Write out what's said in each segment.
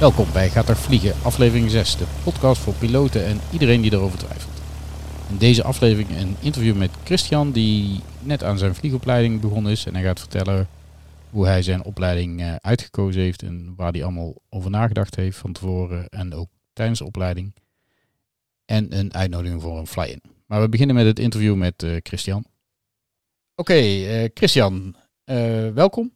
Welkom bij Gaat er Vliegen, aflevering 6, de podcast voor piloten en iedereen die erover twijfelt. In deze aflevering een interview met Christian, die net aan zijn vliegopleiding begonnen is. En hij gaat vertellen hoe hij zijn opleiding eh, uitgekozen heeft en waar hij allemaal over nagedacht heeft van tevoren en ook tijdens de opleiding. En een uitnodiging voor een fly-in. Maar we beginnen met het interview met uh, Christian. Oké, okay, uh, Christian, welkom.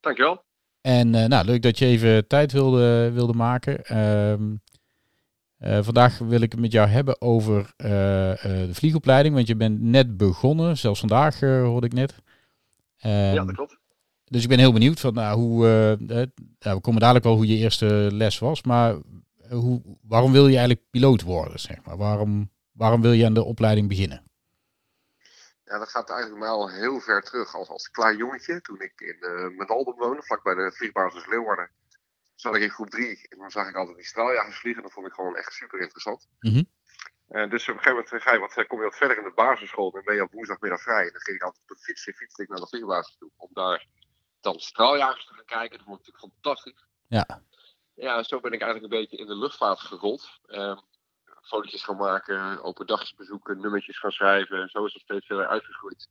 Dankjewel. En uh, nou, leuk dat je even tijd wilde, wilde maken. Uh, uh, vandaag wil ik het met jou hebben over uh, de vliegopleiding, want je bent net begonnen, zelfs vandaag hoorde ik net. Um, ja, dat klopt. Dus ik ben heel benieuwd van nou, hoe, nou, we komen dadelijk wel hoe je eerste les was, maar hoe, waarom wil je eigenlijk piloot worden, zeg maar? Waarom, waarom wil je aan de opleiding beginnen? Ja, dat gaat eigenlijk maar al heel ver terug. Als, als klein jongetje, toen ik in uh, Menaldum woonde, vlakbij de vliegbasis Leeuwarden, zat ik in groep 3. En dan zag ik altijd die straaljagers vliegen. Dat vond ik gewoon echt super interessant. Mm -hmm. uh, dus op een gegeven moment ga je wat, kom je wat verder in de basisschool. En ben je op woensdagmiddag vrij. En dan ging ik altijd op de fiets, fietste ik naar de vliegbasis toe. Om daar dan straaljagers te gaan kijken. Dat vond ik natuurlijk fantastisch. Ja. Ja, zo ben ik eigenlijk een beetje in de luchtvaart gerold. Uh, fotootjes gaan maken, open dagjes bezoeken, nummertjes gaan schrijven. Zo is het steeds verder uitgegroeid.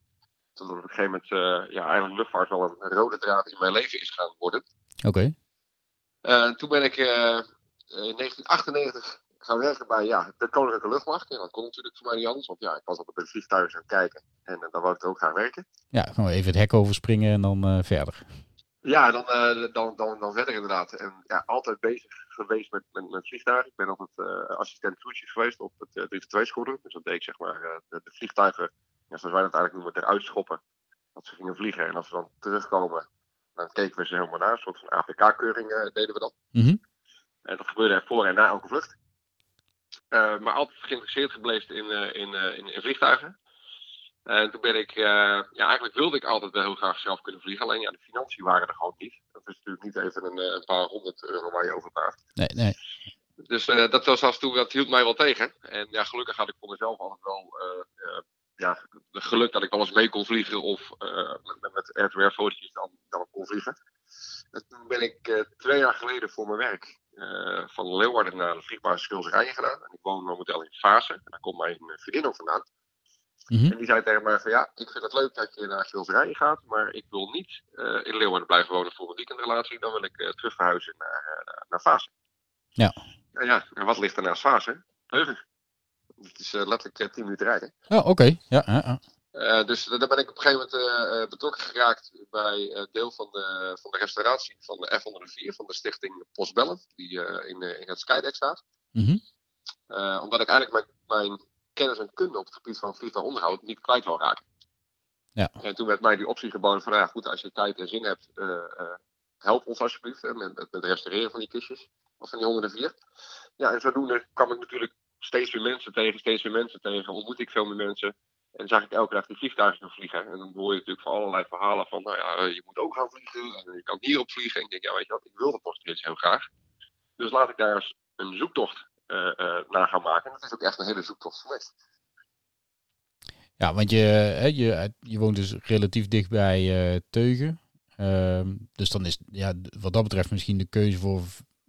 Totdat op een gegeven moment uh, ja, eigenlijk luchtvaart wel een rode draad in mijn leven is gaan worden. Oké. Okay. Uh, toen ben ik uh, in 1998 gaan werken bij ja, de Koninklijke Luchtmacht. En dat kon natuurlijk voor mij niet anders, want ja, ik was altijd bij de vliegtuigen aan het kijken. En dan wou ik er ook gaan werken. Ja, gewoon even het hek overspringen en dan verder. Ja, dan, uh, dan, dan, dan verder inderdaad. En ja, altijd bezig geweest met, met, met vliegtuigen. Ik ben altijd uh, assistent toertjes geweest op het uh, 3 school Dus dat deed ik zeg maar de, de, vliegtuigen, ja, zoals wij dat eigenlijk noemen, eruit schoppen. Dat ze gingen vliegen. En als ze dan terugkomen, dan keken we ze helemaal naar. Een soort van APK-keuring deden we dat. Mm -hmm. En dat gebeurde voor en na elke vlucht. maar altijd geïnteresseerd gebleven in, in, in, in vliegtuigen. En toen ben ik, uh, ja, eigenlijk wilde ik altijd wel heel graag zelf kunnen vliegen. Alleen ja, de financiën waren er gewoon niet. Dat is natuurlijk niet even een, een paar honderd euro waar je over praat. Nee, nee. Dus dat was af en toe, dat hield mij wel tegen. En ja, gelukkig had ik voor mezelf altijd wel ja, de geluk dat ik wel eens mee kon vliegen. Of met, met air-to-air fotootjes dan, dan kon vliegen. En toen ben ik twee jaar geleden voor mijn werk van Leeuwarden naar de vliegbasis Schilserijen gedaan. En ik woon momenteel in Fase. En daar komt mijn vriendin ook vandaan. -hmm. En die zei tegen mij van ja, ik vind het leuk dat je naar schilderijen gaat, maar ik wil niet uh, in Leeuwarden blijven wonen voor een weekendrelatie. Dan wil ik uh, terug verhuizen naar, uh, naar Fase. Ja. En ja, en wat ligt er naast Fase? Heugen. Het is letterlijk 10 minuten rijden. Ja, oké. Okay. Ja, ja, ja. dus daar ben ik op een gegeven moment betrokken geraakt bij deel van de, van de restauratie van de F-104 van de stichting Postbellen, die in, in het Skydeck staat. -hmm. omdat ik eigenlijk mijn, mijn kennis en kunde op het gebied van vliegtuigonderhoud niet kwijt wil raken. Ja. En toen werd mij die optie geboden van, ja goed, als je tijd en zin hebt, uh, uh, help ons alsjeblieft met, met, met het restaureren van die kistjes, of van die 104. Ja, en zodoende kwam ik natuurlijk steeds meer mensen tegen, steeds meer mensen tegen, ontmoet ik veel meer mensen. En zag ik elke dag die vliegtuigen gaan vliegen. En dan hoor je natuurlijk van allerlei verhalen van, nou ja, je moet ook gaan vliegen, en je kan hierop vliegen. En ik denk, ja weet je wat, ik wil dat nog steeds heel graag. Dus laat ik daar eens een zoektocht uh, uh, naar gaan maken. En dat is ook echt een hele zoektocht geweest. Ja, want je, je, je woont dus relatief dicht bij uh, Teugen. Uh, dus dan is ja, wat dat betreft misschien de keuze voor,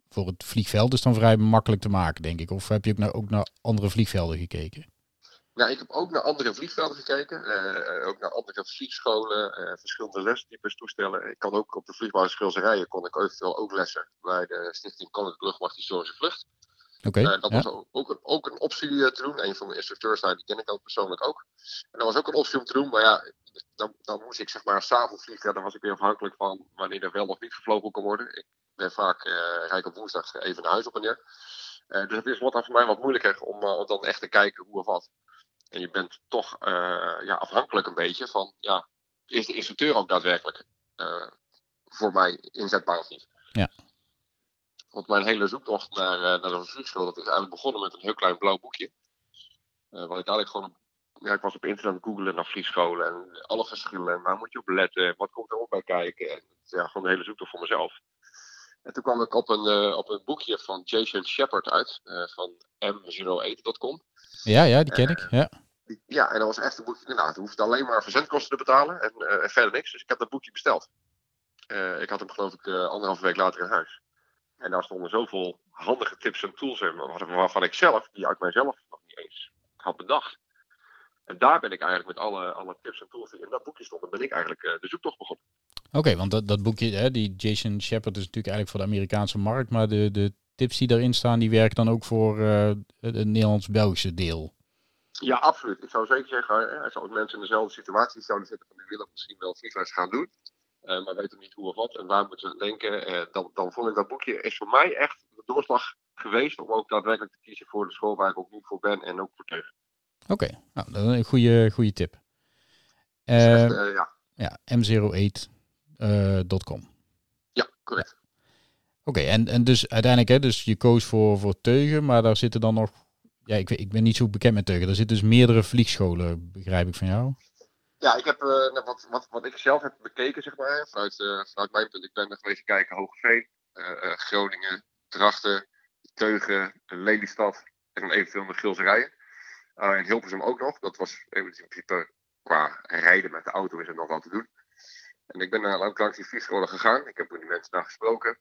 voor het vliegveld is dan vrij makkelijk te maken, denk ik. Of heb je ook naar, ook naar andere vliegvelden gekeken? Ja, ik heb ook naar andere vliegvelden gekeken. Uh, ook naar andere vliegscholen, uh, verschillende lestypes toestellen. Ik kan ook op de Schilserijen kon ik eventueel ook lessen bij de Stichting Koninklijke Luchtmacht Historische Vlucht. Okay, uh, dat ja. was ook, ook, een, ook een optie uh, te doen. Een van mijn instructeurs daar, die ken ik ook persoonlijk ook. En dat was ook een optie om te doen. Maar ja, dan, dan moest ik zeg maar s'avonds vliegen. Dan was ik weer afhankelijk van wanneer er wel of niet gevlogen kon worden. Ik ben vaak uh, rijd op woensdag even naar huis op en neer. dus het is wat voor mij wat moeilijker om, om dan echt te kijken hoe of wat. En je bent toch ja, afhankelijk een beetje van, ja, is de instructeur ook daadwerkelijk voor mij inzetbaar of niet? Ja. Want mijn hele zoektocht naar, uh, naar de vliegschool, dat is eigenlijk begonnen met een heel klein blauw boekje. Uh, wat ik eigenlijk gewoon, ja, ik was op internet googlen naar vliegscholen en alle verschillen en waar moet je op letten, wat komt er ook bij kijken. En ja, gewoon de hele zoektocht voor mezelf. En toen kwam ik op een, uh, op een boekje van Jason Shepard uit, van m08.com. Ja, ja, die ken ik. Ja. ja, en dat was echt een boekje. Nou, het hoefde alleen maar verzendkosten te betalen en, en verder niks. Dus ik heb dat boekje besteld. ik had hem geloof ik anderhalve week later in huis. En daar stonden zoveel handige tips en tools in, waarvan ik zelf, die uit mijzelf nog niet eens had bedacht. En daar ben ik eigenlijk met alle, alle tips en tools die in dat boekje stonden, ben ik eigenlijk uh, de zoektocht begonnen. Oké, want dat, dat boekje, hè, die Jason Shepard is natuurlijk eigenlijk voor de Amerikaanse markt, maar de, de tips die daarin staan, die werken dan ook voor uh, het Nederlands-Belgische deel. Ja, absoluut. Ik zou zeker zeggen, als mensen in dezelfde situatie zouden zitten van die willen misschien wel vliegles gaan doen, uh, maar weten niet hoe of wat en waar moeten ze denken, uh, dan, dan vond ik dat boekje is voor mij echt de doorslag geweest om ook daadwerkelijk te kiezen voor de school waar ik ook nu voor ben en ook voor tegen. Oké, okay. nou, dat is een goede, goede tip. Echt, ja. ja, m08.com. ja, correct. Oké, en, en dus uiteindelijk, hè, dus je koos voor, voor Teugen, maar daar zitten dan nog, ja, ik, ik ben niet zo bekend met Teugen. Er zitten dus meerdere vliegscholen, begrijp ik van jou? Ja, ik heb uh, wat, wat, wat ik zelf heb bekeken, zeg maar, vanuit, uh, vanuit mijn punt. Ik ben geweest kijken Hogeveen, uh, Groningen, Drachten, Teugen, Lelystad en dan eventueel nog Gilserijen. en Hilversum ook nog. Dat was in principe qua rijden met de auto is er nog wel te doen. En ik ben ook langs die vliegscholen gegaan. Ik heb met die mensen daar gesproken.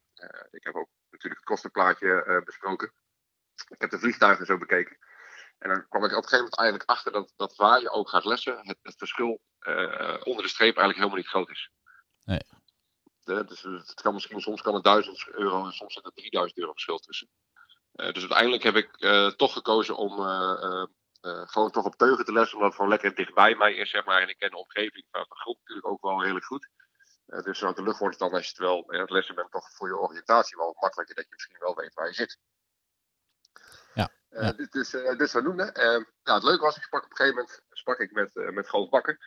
ik heb ook natuurlijk het kostenplaatje besproken. Ik heb de vliegtuigen zo bekeken. En dan kwam ik op een gegeven moment eigenlijk achter dat, dat waar je ook gaat lessen, het, het verschil uh, onder de streep eigenlijk helemaal niet groot is. Nee. De, dus het kan misschien, soms kan het 1000 euro en soms zit er 3000 euro verschil tussen. Uh, dus uiteindelijk heb ik uh, toch gekozen om gewoon toch op teugen te lessen, omdat het gewoon lekker dichtbij mij is, zeg maar. En ik ken de omgeving van de groep natuurlijk ook wel redelijk goed. dus vanuit de lucht wordt het dan, als je het wel aan het lessen bent, toch voor je oriëntatie wel makkelijker dat je misschien wel weet waar je zit. Dus, dus, uh, dus. Uh, nou, het leuke was, ik sprak op een gegeven moment sprak ik met, uh, met Goof Bakker.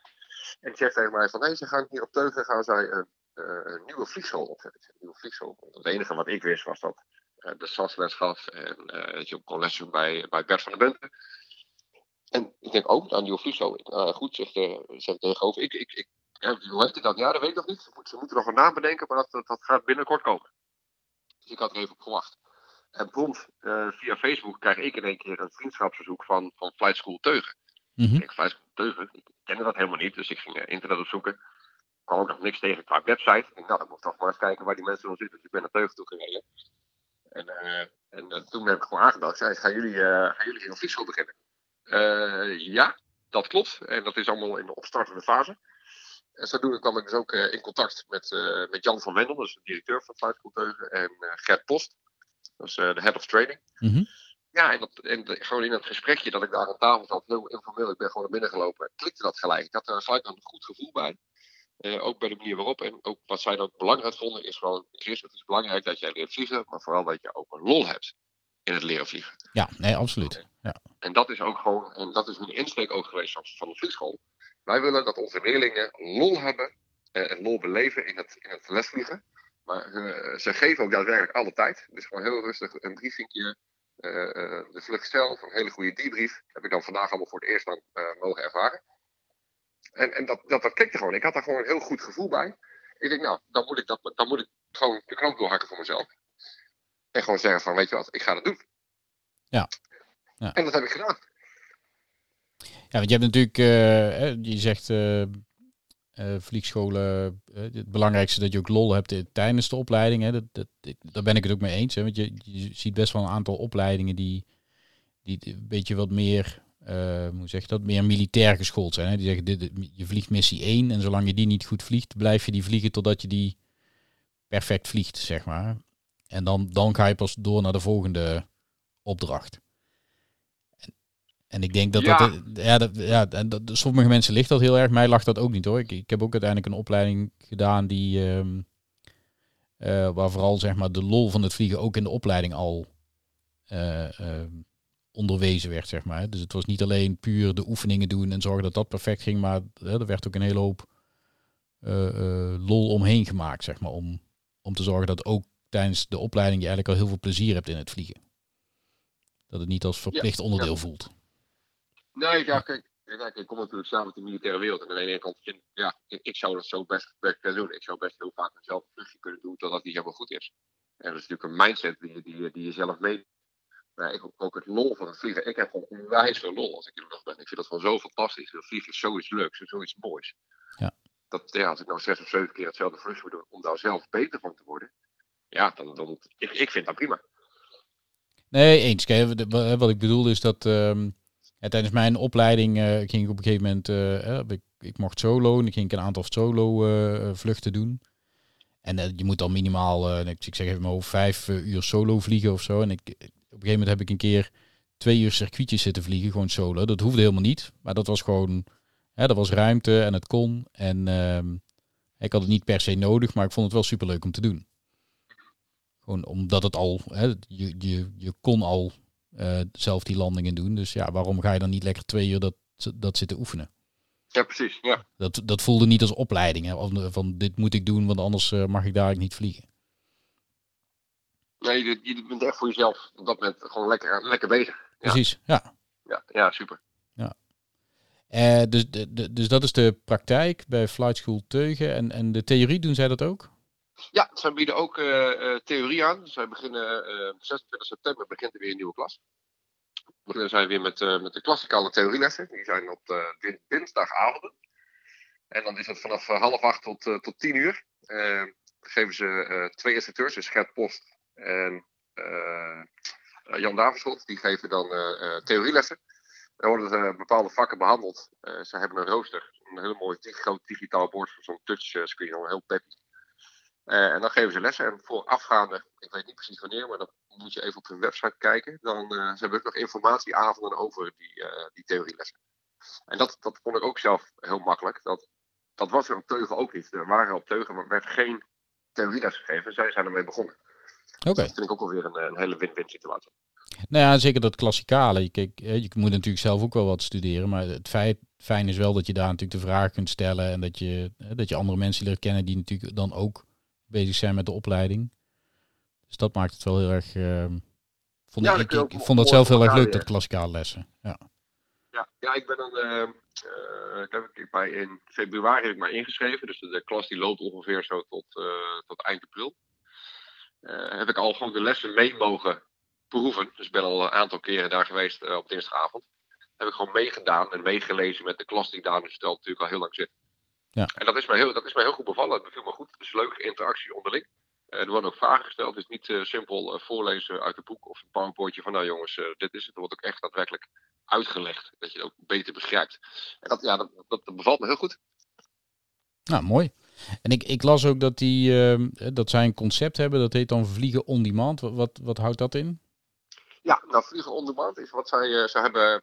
En die zegt tegen mij van, hey, ze gaan hier op Teugen gaan zij een, een nieuwe vliegschool opzetten. Nieuwe vliegschool. Het enige wat ik wist was dat de SAS gaf en dat je ook bij, bij Bert van der Benten. En ik denk, oh, nou, een nieuwe vliegschool. goed, zegt, zegt tegen Goof, ik, ik, ik, hoe heeft hij dat? Ja, dat weet ik nog niet. Ze, moet, ze moeten nog een naam bedenken, maar dat, dat, dat gaat binnenkort komen. Dus ik had er even op gewacht. En prompt uh, via Facebook krijg ik in één keer een vriendschapsverzoek van, van Flight School Teugen. Mm -hmm. Ik Flight School Teugen, ik kende dat helemaal niet, dus ik ging uh, internet opzoeken. Ik kwam ook nog niks tegen qua website. Ik dacht, nou, dan moet ik toch maar eens kijken waar die mensen dan zitten. Dus ik ben naar Teugen toe gereden. En, uh, en toen heb ik gewoon aangedacht, zei, gaan jullie, gaan jullie een vliegschool beginnen? ja, dat klopt. En dat is allemaal in de opstartende fase. En zodoende kwam ik dus ook in contact met, met Jan van Wendel, dus de directeur van Flight School Teugen, en Gert Post. Dat is uh, de head of trading. Mm -hmm. Ja, en, dat, en gewoon in dat gesprekje dat ik daar aan tafel zat, heel informeel, ik ben gewoon naar binnen gelopen, klikte dat gelijk. Ik had er gelijk een goed gevoel bij. Uh, ook bij de manier waarop. En ook wat zij dan belangrijk vonden, is gewoon, Chris, het is belangrijk dat jij leert vliegen, maar vooral dat je ook een lol hebt in het leren vliegen. Ja, nee, absoluut. Ja. En dat is ook gewoon, en dat is een insteek ook geweest van, van de vliegschool. Wij willen dat onze leerlingen lol hebben uh, en lol beleven in het, in het lesvliegen. Maar uh, ze geven ook daadwerkelijk alle tijd. Dus gewoon heel rustig een briefingje. Uh, uh, de vlucht zelf, een hele goede debrief. Heb ik dan vandaag allemaal voor het eerst dan, mogen ervaren. En, en dat, dat, dat klikte gewoon. Ik had daar gewoon een heel goed gevoel bij. Ik denk, nou, dan moet ik, dat, dan moet ik gewoon de knoop doorhakken voor mezelf. En gewoon zeggen van, weet je wat, ik ga dat doen. Ja. ja. En dat heb ik gedaan. Ja, want je hebt natuurlijk, je zegt uh, vliegscholen, uh, het belangrijkste dat je ook lol hebt tijdens de opleiding. Hè. Dat, dat, daar ben ik het ook mee eens. Hè. Want je, je ziet best wel een aantal opleidingen die, die een beetje wat meer, uh, hoe zeg je dat, meer militair geschoold zijn. Hè. Die zeggen, dit, je vliegt missie 1 en zolang je die niet goed vliegt, blijf je die vliegen totdat je die perfect vliegt, zeg maar. En dan, dan ga je pas door naar de volgende opdracht. En ik denk dat ja. dat, ja, dat, ja, en dat, sommige mensen ligt dat heel erg. Mij lag dat ook niet hoor. Ik, ik heb ook uiteindelijk een opleiding gedaan die, um, uh, waar vooral zeg maar de lol van het vliegen ook in de opleiding al uh, uh, onderwezen werd, zeg maar. Dus het was niet alleen puur de oefeningen doen en zorgen dat dat perfect ging, maar er werd ook een hele hoop lol omheen gemaakt, zeg maar, om, om te zorgen dat ook tijdens de opleiding je eigenlijk al heel veel plezier hebt in het vliegen. Dat het niet als verplicht ja, onderdeel ja. voelt. Nee, ja, kijk, kijk, ik kom natuurlijk samen met de militaire wereld. En aan de ene kant, ja, ik, ik zou dat zo best, best kunnen doen. Ik zou best heel vaak mezelf een vluchtje kunnen doen totdat niet helemaal goed is. En dat is natuurlijk een mindset die, die, die je zelf mee. Maar ik ook het lol van het vliegen. Ik heb gewoon onwijs veel lol als ik in de lucht ben. Ik vind dat gewoon zo fantastisch. Dat vliegen is zoiets leuks en zoiets moois. Ja. Dat, ja, als ik nou zes of zeven keer hetzelfde vluchtje moet doen om daar zelf beter van te worden. ja, dan, dan, ik, ik vind dat prima. Nee, eens. Kijk, wat ik bedoel is dat ehm, tijdens mijn opleiding uh, ging ik op een gegeven moment, uh, ik, ik, mocht solo en ik ging een aantal solo vluchten doen. En je moet dan minimaal, ik, ik zeg even maar over vijf uur solo vliegen of zo. En ik, op een gegeven moment heb ik een keer twee uur circuitjes zitten vliegen, gewoon solo. Dat hoefde helemaal niet, maar dat was gewoon, hè, er was ruimte en het kon. En ehm, ik had het niet per se nodig, maar ik vond het wel superleuk om te doen. Gewoon omdat het al, hè, je, je, je kon al uh, zelf die landingen doen. Dus ja, waarom ga je dan niet lekker twee uur dat, dat zitten oefenen? Ja, precies. Ja. Dat, dat voelde niet als opleiding. Hè, van dit moet ik doen, want anders uh, mag ik daar niet vliegen. Nee, je, je bent echt voor jezelf op dat moment gewoon lekker, lekker bezig. Precies, ja. Ja, ja super. Ja. Uh, dus, de, de, dus dat is de praktijk bij Flight School Teugen. En, en de theorie, doen zij dat ook? Ja, zij bieden ook uh, theorie aan. Zij beginnen, 26 september begint er weer een nieuwe klas. Dan zijn we weer met, met de klassikale theorielessen. Die zijn op dinsdagavonden. En dan is het vanaf half acht tot, tot tien uur. dan geven ze twee instructeurs, dus Gert Post en Jan Daverschot. Die geven dan theorielessen. Er worden bepaalde vakken behandeld. ze hebben een rooster. Een heel mooi groot digitaal bord voor zo'n touchscreen. Een heel peppy. Uh, en dan geven ze lessen. En voorafgaande, ik weet niet precies wanneer, maar dan moet je even op hun website kijken. Dan uh, ze hebben ook nog informatieavonden over die, uh, die theorielessen. En dat, dat vond ik ook zelf heel makkelijk. Dat, dat was er op Teugen ook niet. Er waren op Teugen, maar werd geen theorieles gegeven. Zij zijn ermee begonnen. Oké. Dat vind ik ook alweer een, een hele win-win situatie. Nou ja, zeker dat klassikale. Kijk, je moet natuurlijk zelf ook wel wat studeren. Maar het feit, fijn is wel dat je daar natuurlijk de vraag kunt stellen. En dat je, dat je andere mensen leert kennen die natuurlijk dan ook bezig zijn met de opleiding. Dus dat maakt het wel heel erg. Uh, vond ja, ik, ik, ik vond dat zelf heel erg leuk, dat klassikale lessen. Ja. Ja, ja, ik ben dan. Uh, uh, heb ik bij in februari heb ik maar ingeschreven. Dus de, de klas die loopt ongeveer zo tot, uh, tot eind april. heb ik al gewoon de lessen mee mogen proeven. Dus ik ben al een aantal keren daar geweest op dinsdagavond. Heb ik gewoon meegedaan en meegelezen met de klas die daar nu stelt natuurlijk al heel lang zit. Ja. En dat is, mij heel, dat is mij heel goed bevallen. Het beviel me goed. Het is leuke interactie onderling. Uh, er worden ook vragen gesteld. Het is niet uh, simpel uh, voorlezen uit het boek of een powerpointje van nou jongens, dit is het. Er wordt ook echt daadwerkelijk uitgelegd. Dat je het ook beter begrijpt. En dat, ja, dat, dat, bevalt me heel goed. Nou, mooi. En ik, ik las ook dat, die, ehm, dat zij een concept hebben, dat heet dan Vliegen on Demand. Wat, wat, houdt dat in? Ja, nou Vliegen on Demand is wat zij, zij hebben,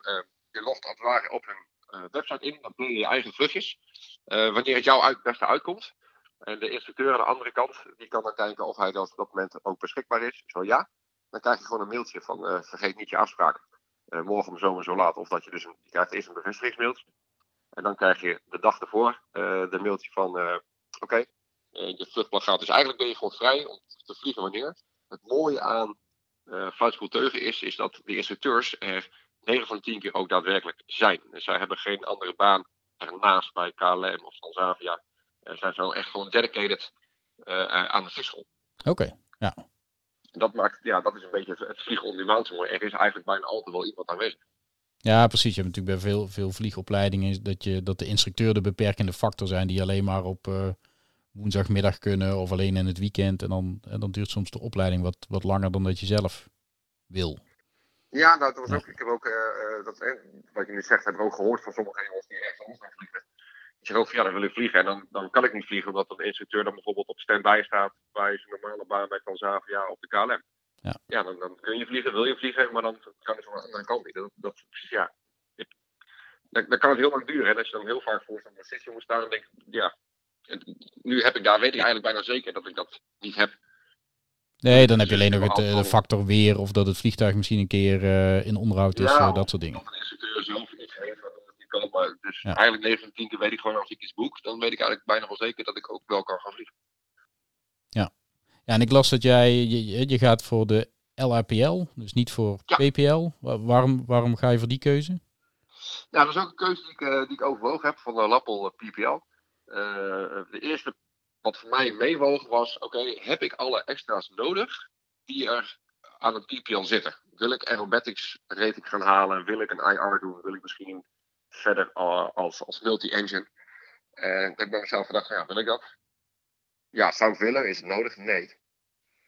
je logt als het ware op hun website in. Dan je je eigen vluchtjes. Eh, wanneer het jou beste uitkomt. En de instructeur aan de andere kant, die kan dan kijken of hij op dat moment ook beschikbaar is. Zo ja, dan krijg je gewoon een mailtje van uh, vergeet niet je afspraak. Morgen om zo zo laat. Of dat je dus een, je krijgt eerst een bevestigingsmailtje. En dan krijg je de dag ervoor de mailtje van oké, okay, je vluchtplan gaat. Dus eigenlijk ben je gewoon vrij om te vliegen wanneer. Het mooie aan uh, Teugen is, is dat de instructeurs er 9 van de 10 keer ook daadwerkelijk zijn. Dus zij hebben geen andere baan ernaast bij KLM of Transavia uh, zijn zo echt gewoon dedicated uh, aan de vliegschool. Oké, ja. Dat maakt, ja, dat is een beetje het vliegen on demand mooi. Er is eigenlijk bijna altijd wel iemand aanwezig. Ja, precies. Je hebt natuurlijk bij veel, veel vliegopleidingen dat, je, dat de instructeur de beperkende factor zijn die alleen maar op uh, woensdagmiddag kunnen of alleen in het weekend. En dan, en dan duurt soms de opleiding wat, wat langer dan dat je zelf wil. Ja, nou, dat was ook, ik heb ook, uh, dat, eh, wat je nu zegt, heb ik ook gehoord van sommige jongens die ergens anders gaan vliegen. Die zeggen ook van ja, dan wil ik vliegen. En dan, dan kan ik niet vliegen, omdat de instructeur dan bijvoorbeeld op stand-by staat bij zijn normale baan bij Transavia of de KLM. Ja, ja dan, dan kun je vliegen, wil je vliegen, maar dan kan het andere kant niet. Dat, dat, ja, dan, dan kan het heel lang duren. En als je dan heel vaak voor zo'n beslissing moet staan, dan denk ik, ja, nu heb ik daar, weet ik eigenlijk bijna zeker dat ik dat niet heb. Nee, dan heb je alleen nog het, eh, de factor weer of dat het vliegtuig misschien een keer uh, in onderhoud is, ja, uh, dat soort dingen. Ja, een instructeur zelf iets heeft het niet kan. Maar dus ja. eigenlijk 9 van 10 keer weet ik gewoon als ik iets boek, dan weet ik eigenlijk bijna wel zeker dat ik ook wel kan gaan vliegen. Ja, ja en ik las dat jij, je, je gaat voor de LAPL, dus niet voor ja. PPL. Waarom, waarom ga je voor die keuze? Nou, dat is ook een keuze die ik, die ik overwogen heb van de Lappel PPL. de eerste wat voor mij meewoog was, oké, heb ik alle extra's nodig die er aan het PPL zitten? Wil ik aerobatics rating gaan halen? Wil ik een IR doen? Wil ik misschien verder als, als multi-engine? En ik heb bij mezelf gedacht, ja, wil ik dat? Ja, zou ik willen? Is het nodig? Nee.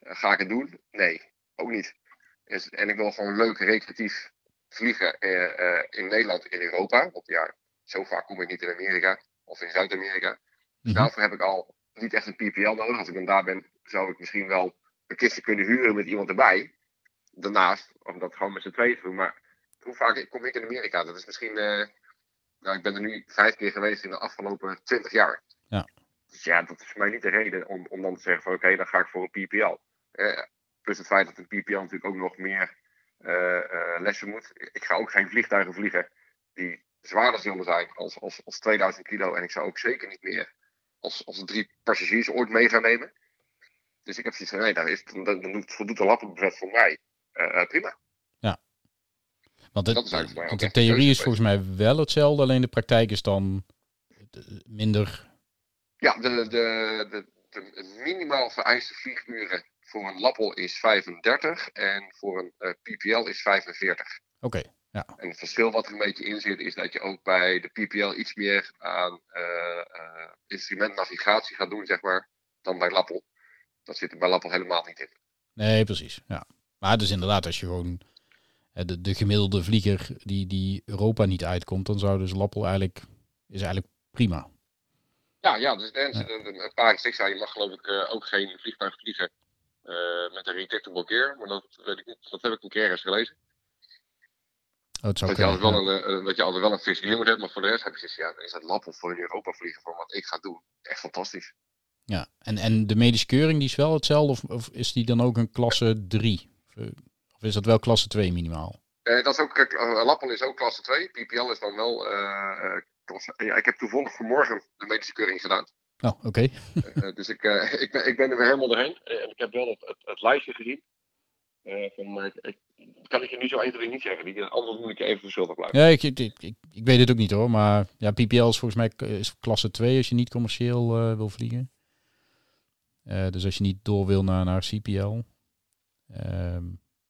ga ik het doen? Nee, ook niet. Dus, en ik wil gewoon leuk recreatief vliegen in Nederland, in Europa. Want ja, zo vaak kom ik niet in Amerika of in Zuid-Amerika. Dus mhm. daarvoor heb ik al niet echt een PPL nodig. Als ik dan daar ben, zou ik misschien wel een kistje kunnen huren met iemand erbij. Daarnaast, om dat gewoon met z'n tweeën te doen. Maar hoe vaak kom ik in Amerika? Dat is misschien. Uh, nou, ik ben er nu vijf keer geweest in de afgelopen twintig jaar. Ja. Dus ja, dat is voor mij niet de reden om, om dan te zeggen van oké, dan ga ik voor een PPL. Uh, plus het feit dat een PPL natuurlijk ook nog meer uh, lessen moet. Ik ga ook geen vliegtuigen vliegen die zwaarder zullen zijn als, als, als 2000 kilo. En ik zou ook zeker niet meer als, als drie passagiers ooit mee gaan nemen. Dus ik heb zoiets van, nee, dan, is, dan, dan voldoet de lappenbuffet voor mij uh, prima. Ja. Want, het, want de theorie is volgens mij wel hetzelfde, alleen de praktijk is dan minder... Ja, de, de, de, de minimaal vereiste vlieguren voor een lappel is 35 en voor een uh, PPL is 45. Oké. Ja. En het verschil wat er een beetje in zit, is dat je ook bij de PPL iets meer aan uh, uh, instrumentnavigatie gaat doen, zeg maar, dan bij Lappel. Dat zit er bij Lappel helemaal niet in. Nee, precies. Ja. Maar dus inderdaad, als je gewoon de, de gemiddelde vlieger die, die Europa niet uitkomt, dan zou dus Lappel eigenlijk, is eigenlijk prima. Ja, ja, dus ja. een paar restricties Je mag geloof ik uh, ook geen vliegtuig vliegen met een redetectable gear. Maar dat weet ik niet. Dat heb ik een keer eens gelezen. Oh, dat, je altijd wel een, uh, dat je altijd wel een frisse moet hebben, maar voor de rest heb je zoiets, ja, dan is dat lappel voor in Europa vliegen voor wat ik ga doen. Echt fantastisch. Ja, en, en de medische keuring die is wel hetzelfde of, of is die dan ook een klasse 3? Of is dat wel klasse 2 minimaal? Uh, dat is ook, uh, Lappel is ook klasse 2. PPL is dan wel uh, klasse... Ja, ik heb toevallig vanmorgen de medische keuring gedaan. Oh, oké. dus ik, ik, ben, ik ben er weer helemaal doorheen. En ik heb wel het, het, het lijstje gezien. van, ik, kan ik je nu zo 1, 2 niet zeggen. Die, anders moet ik je even verschuldigd blijven. Ja, ik, ik, ik, ik, weet het ook niet hoor. Maar ja, PPL is volgens mij is klasse 2 als je niet commercieel uh, wil vliegen. Uh, dus als je niet door wil naar, naar CPL. Ehm,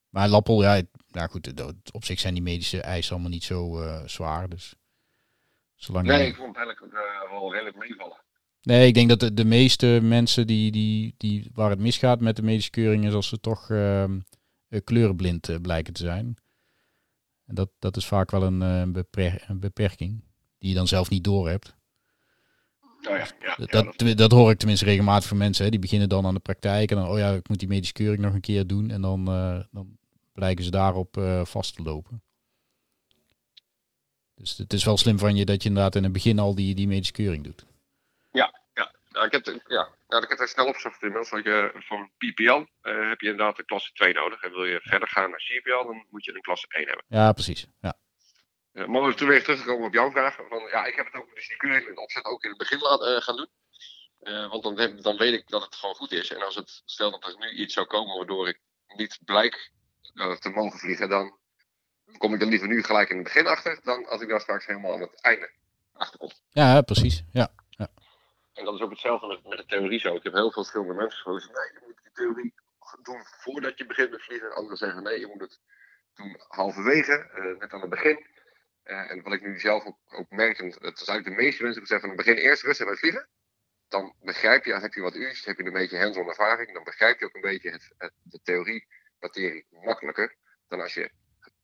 maar Lappel, ja, nou goed, op zich zijn die medische eisen allemaal niet zo uh, zwaar. Dus zolang nee, ik vond het eigenlijk wel redelijk meevallen. Nee, ik denk dat de, de meeste mensen die, die, die, waar het misgaat met de medische keuring is als ze toch ehm, eh, kleurenblind eh, blijken te zijn. En dat, dat is vaak wel een, eh, een beperking die je dan zelf niet door hebt. Oh ja, ja, dat, dat, dat, hoor ik tenminste regelmatig van mensen. Hè. Die beginnen dan aan de praktijk en dan, oh ja, ik moet die medische keuring nog een keer doen. En dan, dan blijken ze daarop uh, vast te lopen. Dus het is wel slim van je dat je inderdaad in het begin al die, die medische keuring doet. Ja, ja. Ik heb, ja, nou, ik heb het snel opgezocht inmiddels. Want je, van PPL uh, heb je inderdaad een klasse 2 nodig. En wil je verder gaan naar CPL, dan moet je een klasse 1 hebben. Ja, precies. Ja. Uh, maar we toen weer teruggekomen op jouw vraag. Van, ja, ik heb het ook, dus die en opzet ook in het begin laten uh, gaan doen. Uh, want dan, dan weet ik dat het gewoon goed is. En als het, stel dat er nu iets zou komen waardoor ik niet blijk te mogen vliegen, dan kom ik er liever nu gelijk in het begin achter, dan als ik dan straks helemaal aan het einde achterkom. Ja, precies. Ja. En dat is ook hetzelfde met, de theorie zo. Ik heb heel veel verschillende mensen gehoord. Nee, je moet die theorie doen voordat je begint met vliegen. Anderen zeggen nee, je moet het doen halverwege, uh, net aan het begin. Uh, en wat ik nu zelf ook, merk, en dat is de meeste mensen die zeggen van het begin eerst rustig met vliegen. Dan begrijp je, heb je wat uurtjes, heb je een beetje hands-on ervaring. Dan begrijp je ook een beetje het, de theorie, materie makkelijker. Dan als je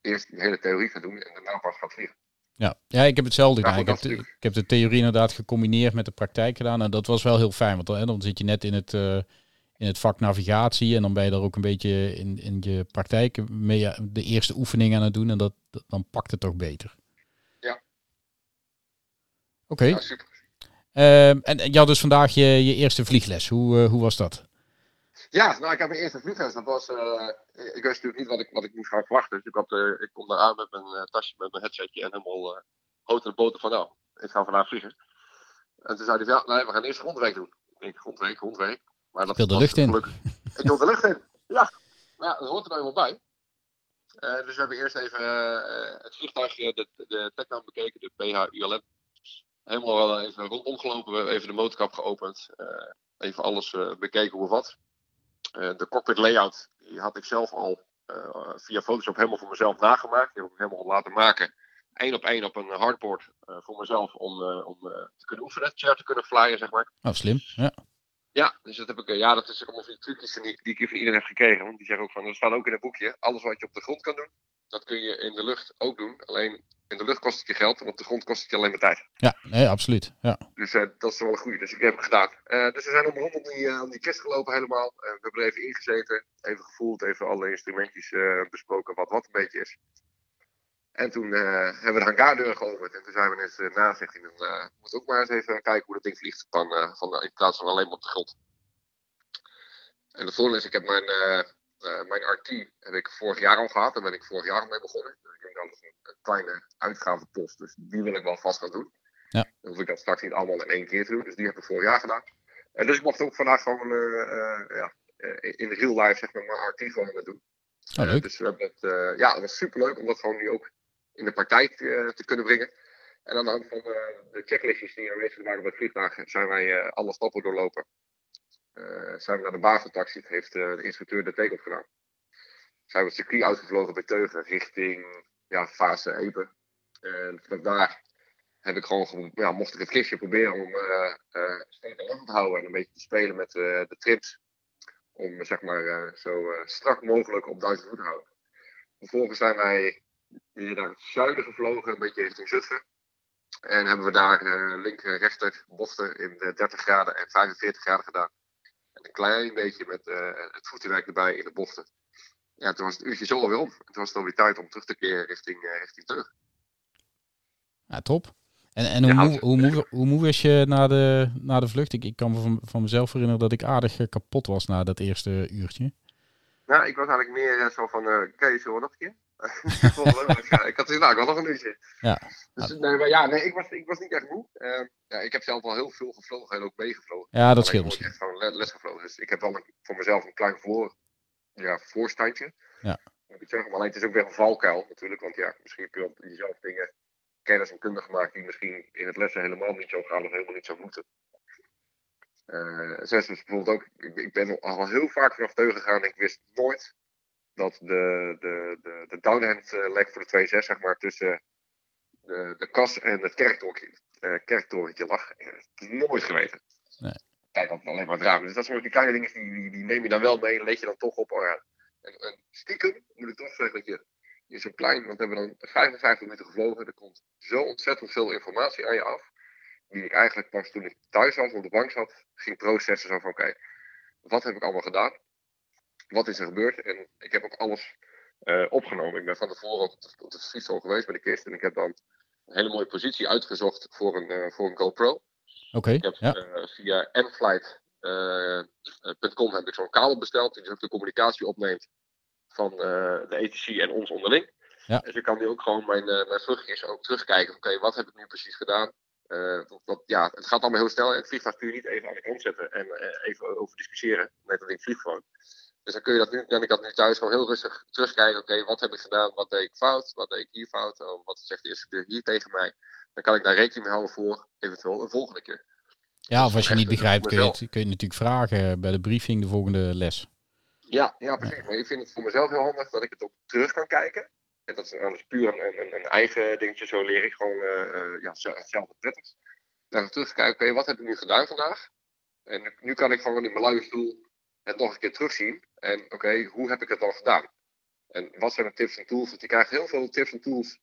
eerst de hele theorie gaat doen en daarna pas gaat vliegen. Ja, ja ik heb hetzelfde gedaan. ik, heb de, ik heb de theorie inderdaad gecombineerd met de praktijk gedaan. En dat was wel heel fijn. Want dan, dan zit je net in het, uh, in het vak navigatie. En dan ben je er ook een beetje in, in je praktijk mee de eerste oefening aan het doen. En dat, dan pakt het toch beter. Ja. Oké. Okay. Ja, uh, en je had dus vandaag je, je eerste vliegles. Hoe, uh, hoe was dat? Ja, nou, ik heb mijn eerste vliegles. Dat was, uh, ik wist natuurlijk niet wat ik, wat ik moest gaan verwachten. Dus ik, had, uh, ik kom daar aan met mijn uh, tasje, met mijn headsetje en helemaal uh, houten de boter van, nou, ik ga vandaag vliegen. En toen zei hij, ja, nee, we gaan eerst grondwerk doen. Ik denk, grondwerk, grondwerk. Maar dat, ik wil de lucht in. Ik wil de lucht in, ja. Maar ja, dat hoort er nou helemaal bij. dus we hebben eerst even het vliegtuig, de, de technaam bekeken, de PH-ULM. Helemaal even rondgelopen, we hebben even de motorkap geopend. even alles bekeken hoe wat. Eh, de cockpit layout die had ik zelf al eh, via Photoshop helemaal voor mezelf nagemaakt. Die heb ik helemaal laten maken. Eén op één op een hardboard uh, voor mezelf om, om te kunnen oefenen, chair te kunnen flyen, zeg maar. Oh, slim. Ja. Ja, dus dat heb ik, ja, dat is allemaal van die trucjes die, die ik van iedereen heb gekregen. Want die zeggen ook van, er staat ook in het boekje, alles wat je op de grond kan doen, dat kun je in de lucht ook doen. Alleen in de lucht kost het je geld en op de grond kost het je alleen maar tijd. Ja, nee, absoluut. Ja. Dus uh, dat is wel een goede. Dus ik heb het gedaan. Uh, dus we zijn om rondom die, om die kist gelopen helemaal. we hebben er even ingezeten, even gevoeld, even alle instrumentjes besproken, wat wat een beetje is. En toen hebben we de hangaardeur geopend. En toen zijn we eens na, zegt hij, dan moet ook maar eens even kijken hoe dat ding vliegt. Van, van, in plaats van alleen maar op de grond. En de volgende is, ik heb mijn mijn RT heb ik vorig jaar al gehad. Daar ben ik vorig jaar al mee begonnen. Dus ik denk dat is een, kleine uitgavenpost. Dus die wil ik wel vast gaan doen. Ja. Dan hoef ik dat straks niet allemaal in één keer te doen. Dus die heb ik vorig jaar gedaan. En dus ik mocht ook vandaag gewoon uh, uh, ja, in real life zeg maar, mijn RT gewoon doen. Oh, leuk. dus we hebben het, ja, dat was super leuk om dat gewoon nu ook in de praktijk te kunnen brengen. En aan de hand van de checklistjes die aanwezig waren bij het vliegtuig zijn wij alle stappen doorlopen. Zijn we naar de baveltaxi, heeft uh, de instructeur de take-off gedaan. Zijn we het circuit uitgevlogen bij Teugen richting ja, fase Epe. En vanaf daar heb ik gewoon, ja, mocht ik het kistje proberen om uh, lang te houden en een beetje te spelen met de trips. Om zeg maar zo strak mogelijk op duizend voet te houden. Vervolgens zijn wij weer naar het zuiden gevlogen, een beetje richting Zutphen. En hebben we daar linker, rechter bochten in 30 graden en 45 graden gedaan een klein beetje met uh, het voetenwerk erbij in de bochten. Ja, toen was het uurtje zo alweer om. Toen was het alweer tijd om terug te keren richting, uh, richting terug. Ja, top. En, en hoe, ja, moe, hoe, moe, hoe moe was je na de, na de vlucht? Ik, ik kan me van, van mezelf herinneren dat ik aardig uh, kapot was na dat eerste uurtje. Nou, ik was eigenlijk meer zo van, uh, Kees, zullen we nog een keer? ik had dus nou, wel nog een uurtje. Ja. Dus, nee, maar ja, nee, ik was, ik was niet echt moe. Uh, ja, ik heb zelf al heel veel gevlogen en ook meegevlogen. Ja, dat scheelt misschien. Ik heb gewoon les gevlogen. Dus ik heb wel een, voor mezelf een klein voor, ja, voorstandje. Ja. Ik zeg, maar alleen het is ook weer een valkuil natuurlijk. Want ja, misschien heb je jezelf dingen kennis en kunde gemaakt die misschien in het lessen helemaal niet zo gaan of helemaal niet zo moeten. Uh, zoals dus bijvoorbeeld ook, ik, ik ben al heel vaak vanaf teugen gegaan en ik wist nooit dat de, de, de, de downhand uh, leg voor de 2.6, zeg maar, tussen de, de kas en het kerktorentje, kerktorentje lag. nooit geweten. Nee. Kijk, dat alleen maar drama. Dus dat die kleine dingen, die, die, die, neem je dan wel mee en leed je dan toch op. Oh en, en, stiekem moet ik toch zeggen dat je, je zo klein, want we hebben dan 55 minuten gevlogen. Er komt zo ontzettend veel informatie aan je af. Die ik eigenlijk pas toen ik thuis was, op de bank zat, ging processen. Zo van: oké, okay, wat heb ik allemaal gedaan? Wat is er gebeurd. En ik heb ook alles uh, opgenomen. Ik ben van tevoren op het, op het geweest bij de kist. En ik heb dan een hele mooie positie uitgezocht voor een, uh, voor een GoPro. Oké. Okay, ik heb ja. uh, via nflight.com heb ik zo'n kabel besteld. Die dus ook de communicatie opneemt van de ETC en ons onderling. Ja. Dus ik kan nu ook gewoon mijn, mijn vluchtjes ook terugkijken. Oké, okay, wat heb ik nu precies gedaan? Uh, dat, ja, het gaat allemaal heel snel. En het vliegtuig kun je niet even aan de kant zetten en uh, even over discussiëren. Net dat ik vlieg gewoon. Dus dan kun je dat nu, kan ik dat nu thuis gewoon heel rustig terugkijken. Oké, okay, wat heb ik gedaan? Wat deed ik fout? Wat deed ik hier fout? Oh, wat zegt de instructeur hier tegen mij? Dan kan ik daar rekening mee houden voor eventueel een volgende keer. Ja, of als je niet begrijpt, kun je, het, kun je natuurlijk vragen bij de briefing de volgende les. Ja, ja precies. Maar ik vind het voor mezelf heel handig dat ik het ook terug kan kijken. En dat is, dat is puur een, een, een, eigen dingetje. Zo leer ik gewoon uh, ja, hetzelfde prettig. Dan terugkijken, oké, okay, wat heb ik nu gedaan vandaag? En nu, nu kan ik gewoon in mijn luie stoel het nog een keer terugzien. En oké, okay, hoe heb ik het dan gedaan? En wat zijn de tips en tools? Want je krijgt heel veel tips en tools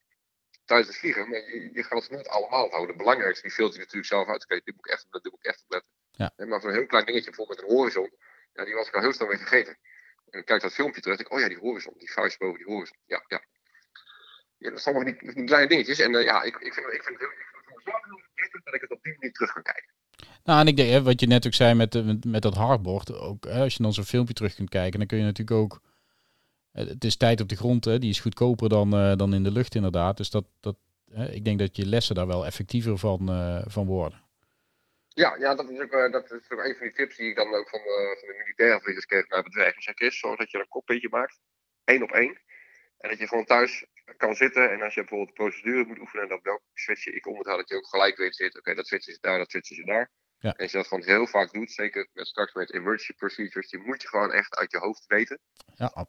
tijdens het vliegen, maar je, je gaat het nooit allemaal houden. De belangrijkste, die filter je natuurlijk zelf uit. Oké, dit moet ik echt, dit moet ik echt opletten. Ja. Maar voor een heel klein dingetje, bijvoorbeeld met een horizon, ja, die was ik al heel snel weer vergeten. En dan kijk ik dat filmpje terug, denk ik, oh ja, die horizon, die vuist boven die horizon. Ja, ja. ja dat zijn allemaal die, die kleine dingetjes. En uh, ja, ik, ik vind, ik vind het heel, ik vind het heel prettig dat ik het op die manier terug kan kijken. Nou, en ik denk, wat je net ook zei met, met, met dat hardboard, ook, hè, als je dan zo'n filmpje terug kunt kijken, dan kun je natuurlijk ook, het is tijd op de grond, hè, die is goedkoper dan, uh, dan in de lucht inderdaad. Dus dat, dat, hè, ik denk dat je lessen daar wel effectiever van, van worden. Ja, ja dat, is ook, dat is ook een van die tips die ik dan ook van, van de militaire vliegers kreeg naar bedrijven. Zeg Chris, zorg dat je een koppuntje maakt, één op één. En dat je gewoon thuis kan zitten en als je bijvoorbeeld de procedure moet oefenen, dat welk switch ik houden, dat je ook gelijk weet zit, oké, okay, dat switch is daar, dat switch is daar. Ja. En als je dat gewoon heel vaak doet, zeker met straks met emergency procedures, die moet je gewoon echt uit je hoofd weten. Ja.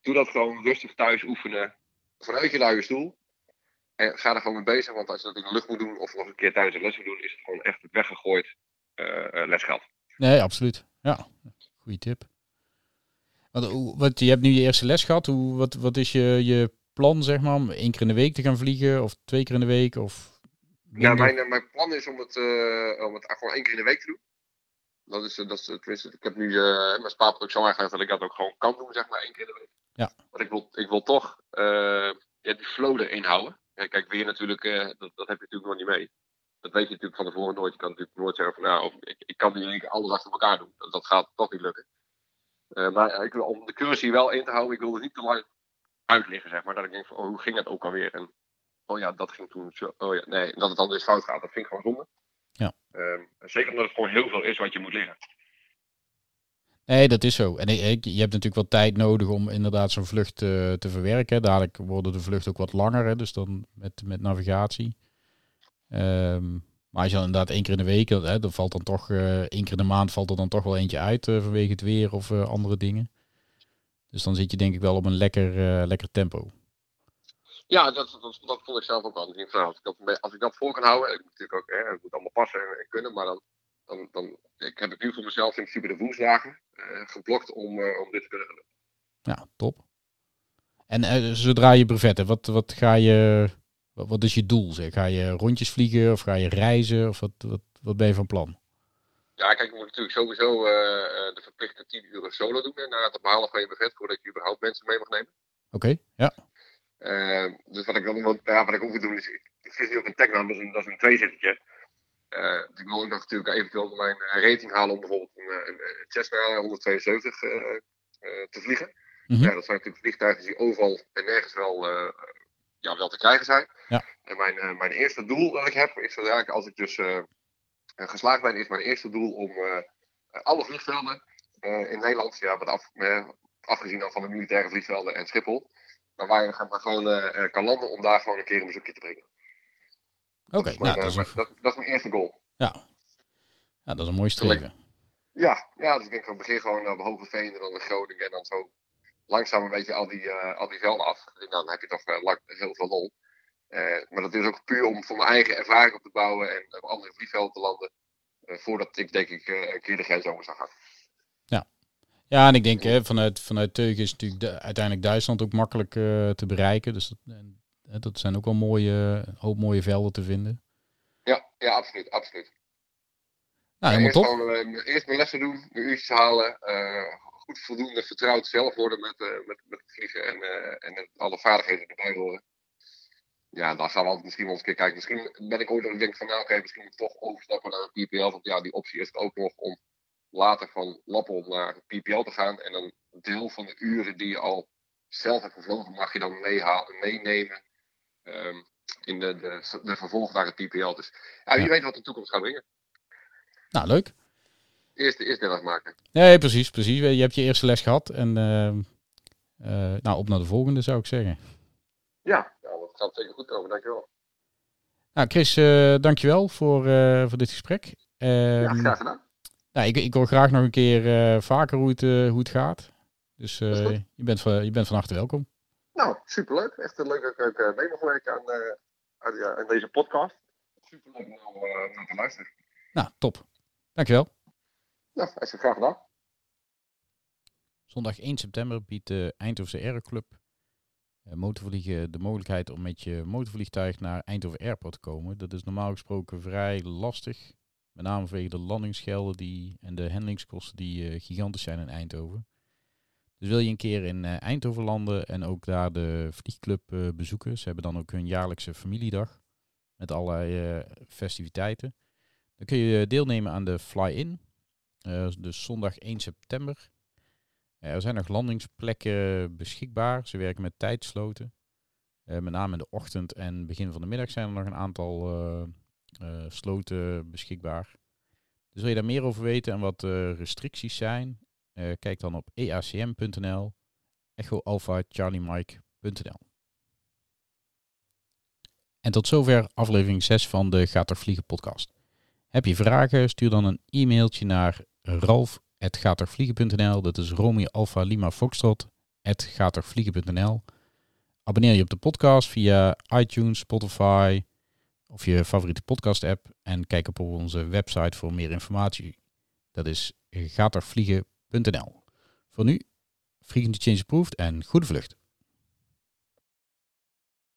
Doe dat gewoon rustig thuis oefenen, vanuit je luie stoel. En ga er gewoon mee bezig, want als je dat in de lucht moet doen of nog een keer tijdens een les moet doen, is het gewoon echt weggegooid uh, lesgeld. Nee, absoluut. Ja, goede tip. Want, wat, je hebt nu je eerste les gehad. Hoe, wat, wat is je, je plan, zeg maar, om één keer in de week te gaan vliegen? Of twee keer in de week? Of Ja, mijn, eh, mijn plan is om het, eh, om het gewoon één keer in de week te doen. Dat is, eh, dat is tenminste, ik heb nu eh mijn spaarproduct zo aangelegd dat ik dat ook gewoon kan doen, zeg maar, één keer in de week. Ja. Want ik wil, ik wil toch eh, ja, die flow erin houden. Ja, kijk, weer natuurlijk, dat, dat heb je natuurlijk nog niet mee. Dat weet je natuurlijk van tevoren nooit. Je kan natuurlijk nooit zeggen van, nou, of, ik, ik kan nu in één keer alles achter elkaar doen. Dat, dat gaat toch niet lukken. Maar ik wil, om de cursus wel in te houden, ik wil er niet te lang uitliggen, zeg maar. Dat ik denk van, oh, hoe ging het ook alweer? En oh ja, dat ging toen zo. Oh ja, nee, dat het dan dus fout gaat, dat vind ik gewoon zonde. Ja. Ehm, zeker omdat het gewoon heel veel is wat je moet leren. Nee, dat is zo. En ik- je hebt natuurlijk wel tijd nodig om inderdaad zo'n vlucht eh, te verwerken. Dadelijk worden de vluchten ook wat langer, hè, dus dan met, met navigatie. Ehm, maar als je dan inderdaad één keer in de week, hè, dan valt dan toch eh, één keer in de maand valt er dan toch wel eentje uit eh, vanwege het weer of andere dingen. Dus dan zit je denk ik wel op een lekker, eh, lekker tempo. Ja, dat, dat, dat vond ik zelf ook wel. Ik nou, als, ik dat, als ik dat voor kan houden, ik moet natuurlijk ook, hè, het moet allemaal passen en, en kunnen, maar dan, dan, dan ik heb ik nu voor mezelf in principe de woensdagen eh, geblokt om, eh, om dit te kunnen doen. Ja, top. En zodra je brevet hebt, wat, wat ga je, wat, wat is je doel? Zeg? Ga je rondjes vliegen of ga je reizen of wat, wat, wat ben je van plan? Ja, kijk, je moet natuurlijk sowieso eh, eh, de verplichte 10 uur solo doen en na het behalen van je buffet voordat je überhaupt mensen mee mag nemen. Oké, ja. Eh, dus wat ik dan wat, ja, wat ik ook wil doen is, ik, zit nu op een Technaam, dat is een, dat is een tweezittertje. Eh, dus ik wil ook nog natuurlijk eventueel mijn rating halen om bijvoorbeeld een, een, een Cessna 172 eh, eh, te vliegen. Mhm. Ja, dat zijn natuurlijk vliegtuigen die overal en nergens wel, ja, wel te krijgen zijn. Ja. En mijn, mijn eerste doel dat ik heb, is dat eigenlijk als ik dus geslaagd ben, is mijn eerste doel om eh, alle vliegvelden eh, in Nederland, ja, wat af, eh, afgezien dan van de militaire vliegvelden en Schiphol, maar waar je maar gewoon eh, eh, kan landen om daar gewoon een keer een bezoekje te brengen. Oké, Dat is nou, mijn, dat, is eh, een, dat, dat is mijn eerste goal. ja. ja, dat is een mooi streven. Ja, ja, dus ik denk van begin gewoon op Hogeveen en dan in Groningen en dan zo langzaam een beetje al die, eh, al die velden af. En dan heb je toch eh, lang, heel veel lol. Eh, maar dat is ook puur om voor mijn eigen ervaring op te bouwen en op andere vliegvelden te landen. eh, voordat ik denk ik eh, een keer de grens over zou gaan. Ja, en ik denk hè, vanuit, vanuit Teugen is natuurlijk de- uiteindelijk Duitsland ook makkelijk te bereiken. Dus dat, en, dat zijn ook wel mooie, een hoop mooie velden te vinden. Ja, ja absoluut, absoluut. Nou, Ja, helemaal eerst, top. gewoon, eerst mijn lessen doen, mijn uurtjes halen. goed voldoende vertrouwd zelf worden met, met, met het vliegen en, en alle vaardigheden erbij horen. Ja, dan gaan we altijd misschien wel eens een keer kijken. Misschien ben ik ooit dat ik denk van nou oké, misschien moet ik toch overstappen naar een PPL. Want ja, die optie is er ook nog om later van Lappel naar PPL te gaan. En een deel van de uren die je al zelf hebt gevlogen, mag je dan meehalen, meenemen ehm, in de, de, de vervolg naar het PPL. Dus ja, wie Ja. weet wat de toekomst gaat brengen. Nou, leuk. Eerst, eerst net afmaken. Nee, precies, precies. Je hebt je eerste les gehad. En ehm, eh, nou, op naar de volgende zou ik zeggen. Ja, gaat zeker goed komen, dankjewel. Nou, Chris, eh dankjewel voor, eh, voor dit gesprek. Ja, Ehm, graag gedaan. nou, ik, ik hoor graag nog een keer eh, vaker hoe het, hoe het gaat. Dus eh, je, bent van, je bent van harte welkom. Nou, superleuk. Echt leuk dat ik ook eh, mee mag werken aan, eh, aan, ja, aan deze podcast. Superleuk om nou, eh, naar te luisteren. Nou, top. Dankjewel. Nou, hij graag gedaan. Zondag 1 september biedt de Eindhovense Aeroclub eh, motorvliegen de mogelijkheid om met je motorvliegtuig naar Eindhoven Airport te komen. Dat is normaal gesproken vrij lastig. Met name vanwege de landingsgelden die, en de handelingskosten die eh, gigantisch zijn in Eindhoven. Dus wil je een keer in eh, Eindhoven landen en ook daar de vliegclub eh, bezoeken. Ze hebben dan ook hun jaarlijkse familiedag met allerlei eh, festiviteiten. Dan kun je deelnemen aan de fly-in. Eh, dus zondag 1 september. Eh, Er zijn nog landingsplekken beschikbaar. Ze werken met tijdsloten. Eh, met name in de ochtend en begin van de middag zijn er nog een aantal eh, sloten beschikbaar. Dus wil je daar meer over weten en wat eh, restricties zijn, kijk dan op eacm.nl, echo alpha charlie mike.nl. En tot zover aflevering 6 van de Gaat er Vliegen podcast. Heb je vragen, stuur dan een e-mailtje naar ralf gaatervliegen.nl. Dat is Romeo Alpha Lima Foxtrot. Abonneer je op de podcast via iTunes, Spotify of je favoriete podcast app. En kijk op onze website voor meer informatie Dat is gatervliegen.nl. Voor nu, Frequency Change Approved en goede vlucht.